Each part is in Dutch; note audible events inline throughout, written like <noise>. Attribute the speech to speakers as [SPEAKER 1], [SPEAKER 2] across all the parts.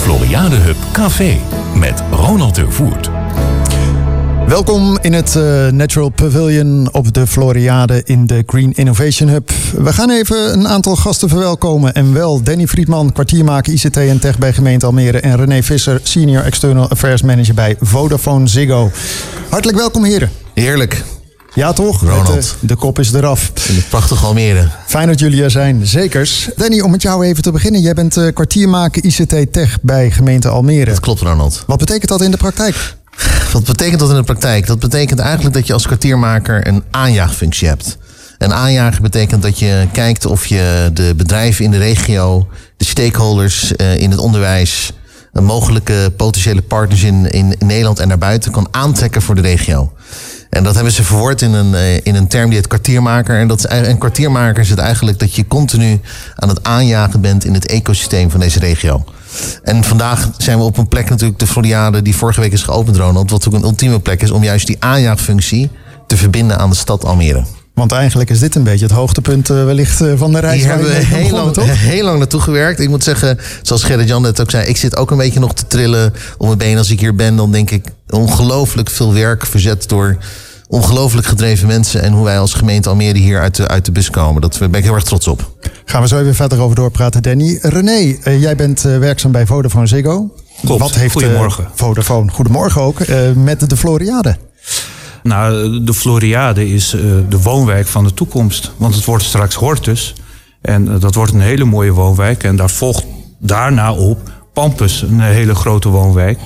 [SPEAKER 1] Floriade Hub Café met Ronald Tervoert.
[SPEAKER 2] Welkom in het uh, Natural Pavilion op de Floriade in de Green Innovation Hub. We gaan even een aantal gasten verwelkomen. En wel Danny Friedman, kwartiermaker ICT en Tech bij gemeente Almere. En René Visser, Senior External Affairs Manager bij Vodafone Ziggo. Hartelijk welkom heren.
[SPEAKER 3] Heerlijk.
[SPEAKER 2] Ja, toch?
[SPEAKER 3] Ronald.
[SPEAKER 2] Uh, de kop is eraf.
[SPEAKER 3] In het prachtige Almere.
[SPEAKER 2] Fijn dat jullie er zijn, zekers. Danny, om met jou even te beginnen. Jij bent uh, kwartiermaker ICT Tech bij gemeente Almere.
[SPEAKER 3] Dat klopt, Ronald.
[SPEAKER 2] Wat betekent dat in de praktijk?
[SPEAKER 3] Wat betekent dat in de praktijk? Dat betekent eigenlijk dat je als kwartiermaker een aanjaagfunctie hebt. En aanjagen betekent dat je kijkt of je de bedrijven in de regio, de stakeholders uh, in het onderwijs, mogelijke potentiële partners in, in Nederland en daarbuiten kan aantrekken voor de regio. En dat hebben ze verwoord in een, in een term die heet kwartiermaker. En dat is, een kwartiermaker is het eigenlijk dat je continu aan het aanjagen bent in het ecosysteem van deze regio. En vandaag zijn we op een plek natuurlijk, de Floriade, die vorige week is geopend, Ronald. Wat ook een ultieme plek is om juist die aanjaagfunctie te verbinden aan de stad Almere.
[SPEAKER 2] Want eigenlijk is dit een beetje het hoogtepunt wellicht van de reis.
[SPEAKER 3] Hier hebben we heel lang, <laughs> heel lang naartoe gewerkt. Ik moet zeggen, zoals Gerrit-Jan net ook zei... ik zit ook een beetje nog te trillen om mijn been. Als ik hier ben, dan denk ik ongelooflijk veel werk verzet door ongelooflijk gedreven mensen. En hoe wij als gemeente Almere hier uit de, uit de bus komen. Dat ben ik heel erg trots op.
[SPEAKER 2] Gaan we zo even verder over doorpraten, Danny. René, uh, jij bent uh, werkzaam bij Vodafone Ziggo.
[SPEAKER 4] Klopt.
[SPEAKER 2] Wat heeft
[SPEAKER 4] Goedemorgen.
[SPEAKER 2] Uh, Vodafone, goedemorgen ook, met de Floriade?
[SPEAKER 4] Nou, de Floriade is de woonwijk van de toekomst. Want het wordt straks Hortus. En dat wordt een hele mooie woonwijk. En daar volgt daarna op Pampus, een hele grote woonwijk.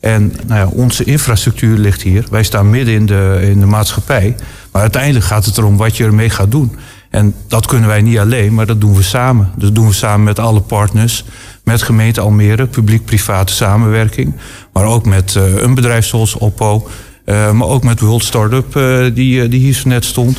[SPEAKER 4] En nou ja, onze infrastructuur ligt hier. Wij staan midden in de, in de maatschappij. Maar uiteindelijk gaat het erom wat je ermee gaat doen. En dat kunnen wij niet alleen, maar dat doen we samen. Dat doen we samen met alle partners. Met gemeente Almere, publiek-private samenwerking. Maar ook met uh, een bedrijf zoals Oppo. Uh, maar ook met World Startup, uh, die, die hier zo net stond.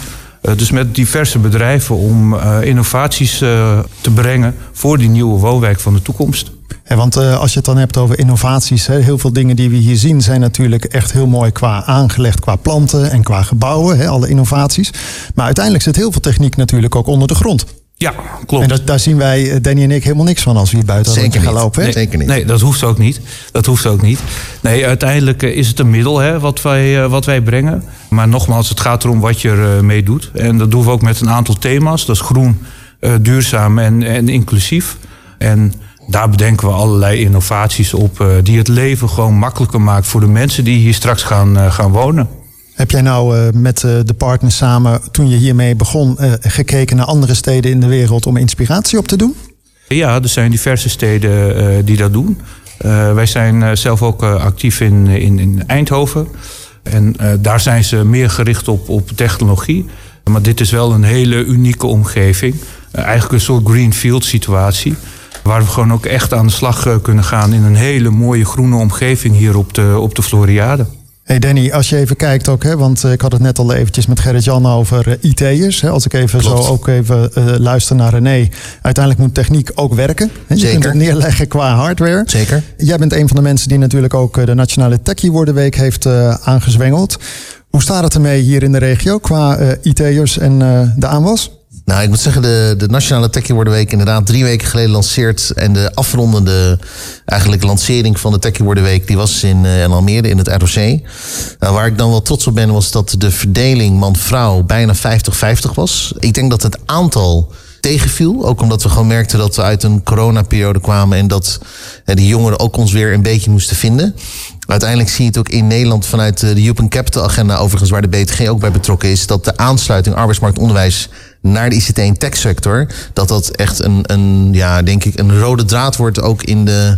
[SPEAKER 4] dus met diverse bedrijven om innovaties te brengen voor die nieuwe woonwijk van de toekomst.
[SPEAKER 2] Want als je het dan hebt over innovaties, hè, heel veel dingen die we hier zien zijn natuurlijk echt heel mooi qua aangelegd, qua planten en qua gebouwen, hè, alle innovaties. Maar uiteindelijk zit heel veel techniek natuurlijk ook onder de grond.
[SPEAKER 4] Ja, klopt.
[SPEAKER 2] En dat, daar zien wij, Danny en ik, helemaal niks van als we hier buiten
[SPEAKER 3] Zeker
[SPEAKER 2] gaan lopen. Hè?
[SPEAKER 3] Nee, Zeker niet.
[SPEAKER 4] Nee, dat hoeft ook niet. Dat hoeft ook niet. Nee, uiteindelijk is het een middel hè, wat, wij, wat wij brengen. Maar nogmaals, het gaat erom wat je ermee doet. En dat doen we ook met een aantal thema's. Dat is groen, duurzaam en, en inclusief. En daar bedenken we allerlei innovaties op die het leven gewoon makkelijker maakt voor de mensen die hier straks gaan, gaan wonen.
[SPEAKER 2] Heb jij nou uh, met de partners samen, toen je hiermee begon, gekeken naar andere steden in de wereld om inspiratie op te doen?
[SPEAKER 4] Ja, er zijn diverse steden die dat doen. wij zijn zelf ook actief in, in, in, Eindhoven. En daar zijn ze meer gericht op, op technologie. Maar dit is wel een hele unieke omgeving. eigenlijk een soort greenfield situatie. Waar we gewoon ook echt aan de slag kunnen gaan in een hele mooie groene omgeving hier op de, op de Floriade.
[SPEAKER 2] Hey Danny, als je even kijkt ook, hè, want ik had het net al eventjes met Gerrit-Jan over uh, IT'ers. Als ik even
[SPEAKER 3] Klopt.
[SPEAKER 2] zo ook even uh, luister naar René. Uiteindelijk moet techniek ook werken. Hè? Je
[SPEAKER 3] Zeker.
[SPEAKER 2] kunt het neerleggen qua hardware.
[SPEAKER 3] Zeker.
[SPEAKER 2] Jij bent een van de mensen die natuurlijk ook de Nationale Techie Woordenweek heeft uh, aangezwengeld. Hoe staat het ermee hier in de regio qua IT'ers en de aanwas?
[SPEAKER 3] Nou, ik moet zeggen, de, de Nationale Techie Week inderdaad drie weken geleden lanceerd. En de afrondende eigenlijk lancering van de Techie Week, die was in, uh, in Almere, in het ROC. Nou, waar ik dan wel trots op ben, was dat de verdeling man-vrouw bijna 50-50 was. Ik denk dat het aantal tegenviel. Ook omdat we gewoon merkten dat we uit een coronaperiode kwamen en dat uh, die jongeren ook ons weer een beetje moesten vinden. Uiteindelijk zie je het ook in Nederland vanuit de Human Capital Agenda, overigens waar de BTG ook bij betrokken is, dat de aansluiting arbeidsmarkt onderwijs naar de ICT en tech sector, dat dat echt een, een, ja, denk ik, een rode draad wordt ook in de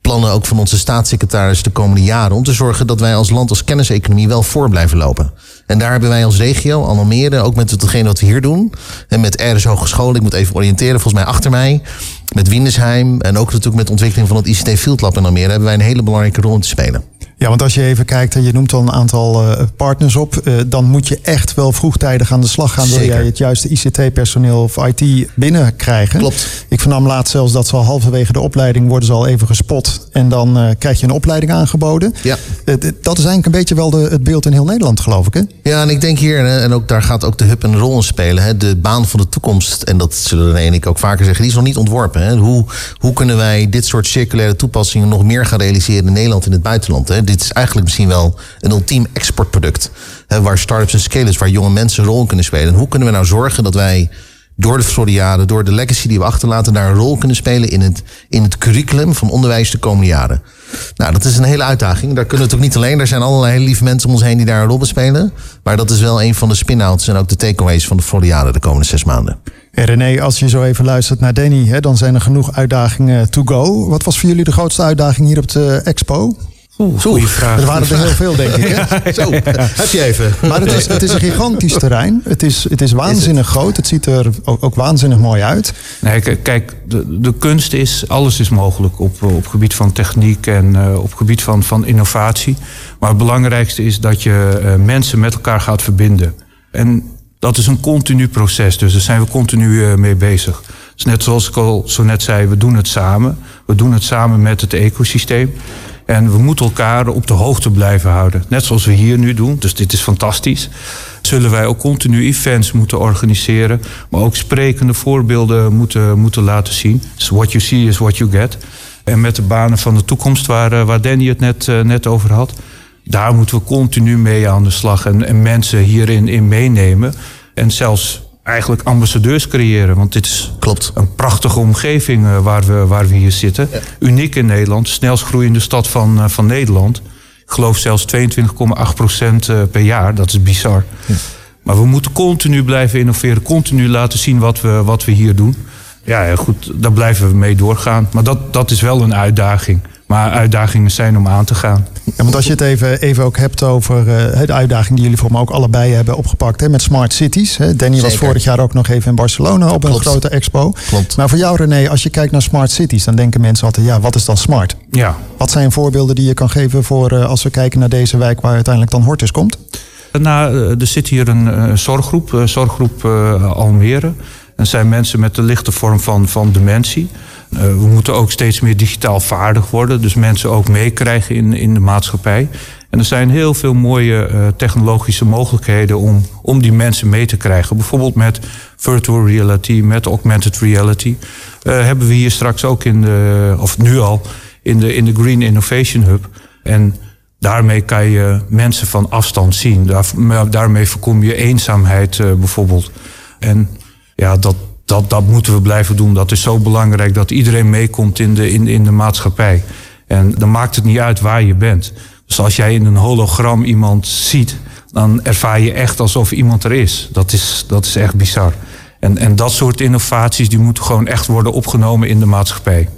[SPEAKER 3] plannen ook van onze staatssecretaris de komende jaren. Om te zorgen dat wij als land als kenniseconomie wel voor blijven lopen. En daar hebben wij als regio, Almere, ook met hetgeen wat we hier doen. En met RS Hogescholen, ik moet even oriënteren, volgens mij achter mij. Met Windesheim en ook natuurlijk met ontwikkeling van het ICT Field Lab in Almere hebben wij een hele belangrijke rol te spelen.
[SPEAKER 2] Ja, want als je even kijkt en je noemt al een aantal uh, partners op, uh, dan moet je echt wel vroegtijdig aan de slag gaan. Wil jij het juiste ICT-personeel of IT binnenkrijgen?
[SPEAKER 3] Klopt.
[SPEAKER 2] Ik vernam laatst zelfs dat ze al halverwege de opleiding worden ze al even gespot. En dan uh, krijg je een opleiding aangeboden.
[SPEAKER 3] Ja.
[SPEAKER 2] dat is eigenlijk een beetje wel de, het beeld in heel Nederland, geloof ik. Hè?
[SPEAKER 3] Ja, en ik denk hier, en ook daar gaat ook de hub een rol in spelen. Hè, de baan van de toekomst, en dat zullen René en ik ook vaker zeggen, die is nog niet ontworpen. Hè. Hoe, hoe kunnen wij dit soort circulaire toepassingen nog meer gaan realiseren in Nederland en in het buitenland? Hè? Dit is eigenlijk misschien wel een ultiem exportproduct. Hè, waar startups en scalers, waar jonge mensen een rol kunnen spelen. En hoe kunnen we nou zorgen dat wij door de Floriade, door de legacy die we achterlaten, daar een rol kunnen spelen in het, in het curriculum van onderwijs de komende jaren. Nou, dat is een hele uitdaging. Daar kunnen we het ook niet alleen. Er zijn allerlei hele lieve mensen om ons heen die daar een rol spelen. Maar dat is wel een van de spin-outs en ook de takeaways van de Floriade de komende zes maanden.
[SPEAKER 2] En René, als je zo even luistert naar Danny, hè, dan zijn er genoeg uitdagingen to go. Wat was voor jullie de grootste uitdaging hier op de expo?
[SPEAKER 4] Oeh, goede vraag.
[SPEAKER 2] Er waren er heel veel, denk ik. Hè? <laughs>
[SPEAKER 3] Zo, heb je even.
[SPEAKER 2] Maar het is, het is een gigantisch terrein. Het is, het is waanzinnig groot. Het ziet er ook, ook waanzinnig mooi uit.
[SPEAKER 4] Nee, kijk, de, de kunst is, alles is mogelijk op, op gebied van techniek en uh, op gebied van, van innovatie. Maar het belangrijkste is dat je uh, mensen met elkaar gaat verbinden. En dat is een continu proces, dus daar zijn we continu uh, mee bezig. Dus net zoals ik al zo net zei, we doen het samen. We doen het samen met het ecosysteem. En we moeten elkaar op de hoogte blijven houden. Net zoals we hier nu doen. Dus dit is fantastisch. Zullen wij ook continu events moeten organiseren. Maar ook sprekende voorbeelden moeten, moeten laten zien. Dus what you see is what you get. En met de banen van de toekomst waar, eh, waar Danny het net, uh, net over had. Daar moeten we continu mee aan de slag. En, en mensen hierin in meenemen. En zelfs eigenlijk ambassadeurs creëren. Want dit is
[SPEAKER 3] Klopt.
[SPEAKER 4] een prachtige omgeving uh, waar, we, waar we hier zitten.
[SPEAKER 3] Ja.
[SPEAKER 4] Uniek in Nederland, snelst groeiende stad van, uh, van Nederland. Ik geloof zelfs 22,8 procent uh, per jaar. Dat is bizar.
[SPEAKER 3] Ja.
[SPEAKER 4] Maar we moeten continu blijven innoveren. Continu laten zien wat we, wat we hier doen. Ja, goed, daar blijven we mee doorgaan. Maar dat, dat is wel een uitdaging. Maar uitdagingen zijn om aan te gaan.
[SPEAKER 2] Ja, want als je het even, even ook hebt over uh, de uitdaging die jullie voor me ook allebei hebben opgepakt hè, met smart cities. Hè. Danny
[SPEAKER 3] Zeker.
[SPEAKER 2] was vorig jaar ook nog even in Barcelona op
[SPEAKER 3] Klopt.
[SPEAKER 2] een grote expo.
[SPEAKER 3] Klopt.
[SPEAKER 2] Maar voor jou René, als je kijkt naar smart cities, dan denken mensen altijd, ja, wat is dan smart?
[SPEAKER 4] Ja.
[SPEAKER 2] Wat zijn voorbeelden die je kan geven voor uh, als we kijken naar deze wijk waar uiteindelijk dan Hortus komt?
[SPEAKER 4] Nou, er zit hier een uh, zorggroep, uh, zorggroep uh, Almere. Dat zijn mensen met de lichte vorm van, van dementie. Uh, we moeten ook steeds meer digitaal vaardig worden. Dus mensen ook meekrijgen in, in de maatschappij. En er zijn heel veel mooie uh, technologische mogelijkheden om, om die mensen mee te krijgen. Bijvoorbeeld met virtual reality, met augmented reality. Uh, hebben we hier straks ook in de, of nu al, in de, in de Green Innovation Hub. En daarmee kan je mensen van afstand zien. Daar, daarmee voorkom je eenzaamheid bijvoorbeeld. En ja, dat, dat, dat moeten we blijven doen. Dat is zo belangrijk dat iedereen meekomt in de, in, in de maatschappij. En dan maakt het niet uit waar je bent. Dus als jij in een hologram iemand ziet, dan ervaar je echt alsof iemand er is. Dat is, dat is echt bizar. En, en dat soort innovaties die moeten gewoon echt worden opgenomen in de maatschappij.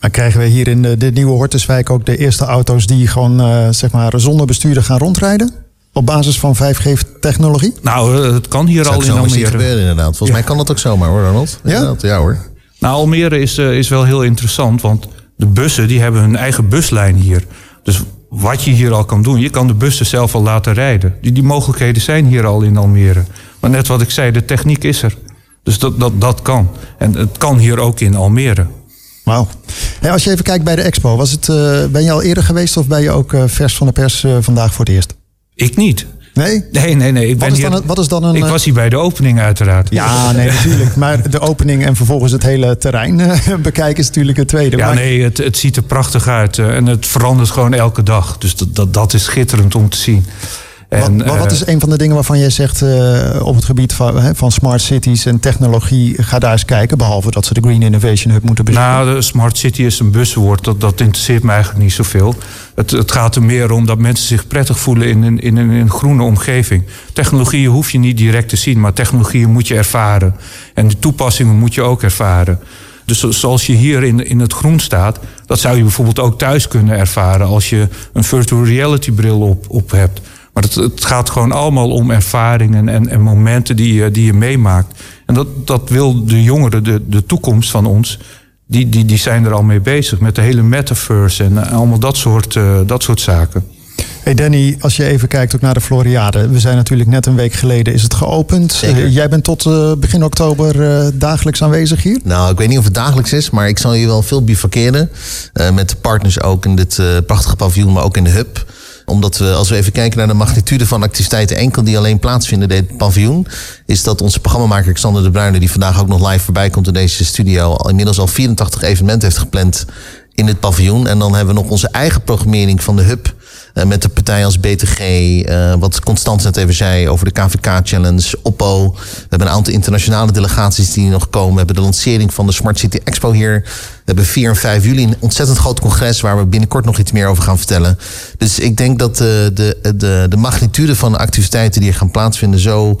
[SPEAKER 2] Maar krijgen we hier in de, de nieuwe Hortuswijk ook de eerste auto's die gewoon uh, zeg maar zonder bestuurder gaan rondrijden? Op basis van 5G-technologie?
[SPEAKER 4] Nou, het kan hier
[SPEAKER 3] Zou
[SPEAKER 4] al in Almere.
[SPEAKER 3] gebeuren inderdaad. Volgens ja. mij kan dat ook zomaar hoor, Ronald.
[SPEAKER 2] Ja?
[SPEAKER 3] ja hoor.
[SPEAKER 4] Nou, Almere is, uh, is wel heel interessant, want de bussen die hebben hun eigen buslijn hier. Dus wat je hier al kan doen, je kan de bussen zelf al laten rijden. Die, die mogelijkheden zijn hier al in Almere. Maar net wat ik zei, de techniek is er. Dus dat, dat, dat kan. En het kan hier ook in Almere.
[SPEAKER 2] Wauw. Hey, als je even kijkt bij de expo, was het, uh, ben je al eerder geweest of ben je ook uh, vers van de pers uh, vandaag voor het eerst?
[SPEAKER 4] Ik niet.
[SPEAKER 2] Nee?
[SPEAKER 4] Nee, nee, nee. Ik,
[SPEAKER 2] wat
[SPEAKER 4] ben
[SPEAKER 2] is dan
[SPEAKER 4] hier,
[SPEAKER 2] wat is dan een,
[SPEAKER 4] ik was hier bij de opening uiteraard.
[SPEAKER 2] Ja, nee, natuurlijk. Maar de opening en vervolgens het hele terrein bekijken is natuurlijk het tweede.
[SPEAKER 4] Ja,
[SPEAKER 2] maar...
[SPEAKER 4] nee, het, het ziet er prachtig uit. En het verandert gewoon elke dag. Dus dat, dat, dat is schitterend om te zien.
[SPEAKER 2] En, wat, wat, is een van de dingen waarvan jij zegt uh, op het gebied van, van smart cities en technologie, ga daar eens kijken, behalve dat ze de Green Innovation Hub moeten bezoeken?
[SPEAKER 4] Nou, de smart city is een buswoord, dat, dat interesseert me eigenlijk niet zoveel. Het, het gaat er meer om dat mensen zich prettig voelen in een, in, een, in een groene omgeving. Technologieën hoef je niet direct te zien, maar technologieën moet je ervaren. En de toepassingen moet je ook ervaren. Dus zoals je hier in, in het groen staat, dat zou je bijvoorbeeld ook thuis kunnen ervaren als je een virtual reality bril op, op hebt. Maar het, het, gaat gewoon allemaal om ervaringen en, en momenten die je, die je meemaakt. En dat, dat wil de jongeren, de, de toekomst van ons, die, die, die zijn er al mee bezig. Met de hele metaverse en allemaal dat soort, uh, dat soort zaken.
[SPEAKER 2] Hey Danny, als je even kijkt ook naar de Floriade. We zijn natuurlijk net een week geleden is het geopend.
[SPEAKER 3] Zeker.
[SPEAKER 2] Eh, jij bent tot eh, begin oktober eh, dagelijks aanwezig hier?
[SPEAKER 3] Nou, ik weet niet of het dagelijks is, maar ik zal je wel veel bivakeren. eh, met de partners ook in dit eh, prachtige paviljoen, maar ook in de hub omdat we, als we even kijken naar de magnitude van activiteiten enkel die alleen plaatsvinden in dit paviljoen, is dat onze programmamaker Xander de Bruyne, die vandaag ook nog live voorbij komt in deze studio, al inmiddels al 84 evenementen heeft gepland in het paviljoen. En dan hebben we nog onze eigen programmering van de hub. Eh, met de partijen als BTG, eh, wat Constance net even zei over de KVK Challenge, Oppo. We hebben een aantal internationale delegaties die nog komen. We hebben de lancering van de Smart City Expo hier. We hebben 4 en 5 juli een ontzettend groot congres waar we binnenkort nog iets meer over gaan vertellen. Dus ik denk dat de, de, de, de magnitude van de activiteiten die er gaan plaatsvinden zo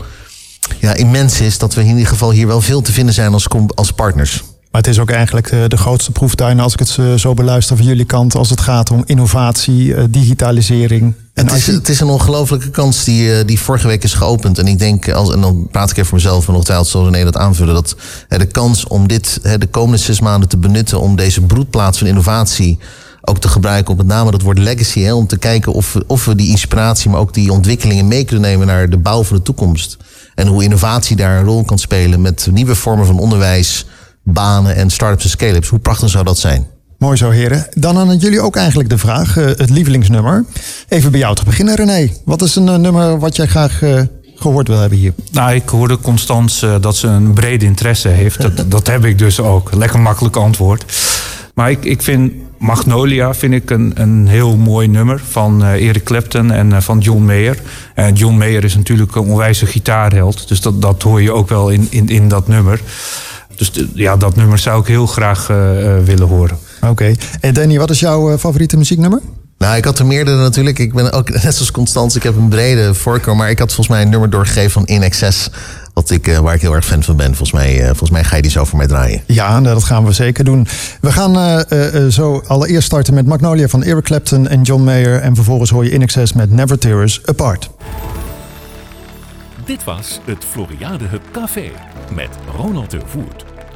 [SPEAKER 3] ja, immens is dat we in ieder geval hier wel veel te vinden zijn als, als partners.
[SPEAKER 2] Maar het is ook eigenlijk de grootste proeftuin, als ik het eh, zo beluister van jullie kant, als het gaat om innovatie, eh, digitalisering. En
[SPEAKER 3] Het is, het is een ongelofelijke kans die, eh, die vorige week is geopend. En ik denk, als, en dan praat ik even voor mezelf en ongetwijfeld zal René dat aanvullen, dat de kans om dit de komende zes maanden te benutten om deze broedplaats van innovatie ook te gebruiken op met name dat woord legacy. Hè, om te kijken of, we- of we die inspiratie, maar ook die ontwikkelingen mee kunnen nemen naar de bouw van de toekomst. En hoe innovatie daar een rol kan spelen met nieuwe vormen van onderwijs, banen en start-ups en scale-ups. Hoe prachtig zou dat zijn?
[SPEAKER 2] Mooi zo, heren. Dan aan jullie ook eigenlijk de vraag, eh, het lievelingsnummer. Even bij jou te beginnen, René. Wat is een eh, nummer wat jij graag eh, gehoord wil hebben hier?
[SPEAKER 4] Nou, ik hoorde Constance eh, dat ze een brede interesse heeft. Dat, <laughs> dat heb ik dus ook. Lekker makkelijk antwoord. Maar ik, ik vind Magnolia vind ik een, een heel mooi nummer van eh, Eric Clapton en eh, van John Mayer. En John Mayer is natuurlijk een onwijze gitaarheld. Dus dat, dat hoor je ook wel in, in, in dat nummer. Dus de- ja, dat nummer zou ik heel graag eh, eh, willen horen.
[SPEAKER 2] Oké. En Danny, wat is jouw eh, favoriete muzieknummer?
[SPEAKER 3] Nou, ik had er meerdere natuurlijk. Ik ben ook <laughs> net zoals Constance. Ik heb een brede voorkeur. Maar ik had volgens mij een nummer doorgegeven van In Excess. Wat ik, eh, waar ik heel erg fan van ben. Volgens mij, eh, volgens mij ga je die zo voor mij draaien.
[SPEAKER 2] Ja, nou, dat gaan we zeker doen. We gaan eh, eh, eh, zo allereerst starten met Magnolia van Eric Clapton en John Mayer. En vervolgens hoor je In Excess met Never Tear Us Apart.
[SPEAKER 1] Dit was het Floriade Hub Café met Ronald de Voert.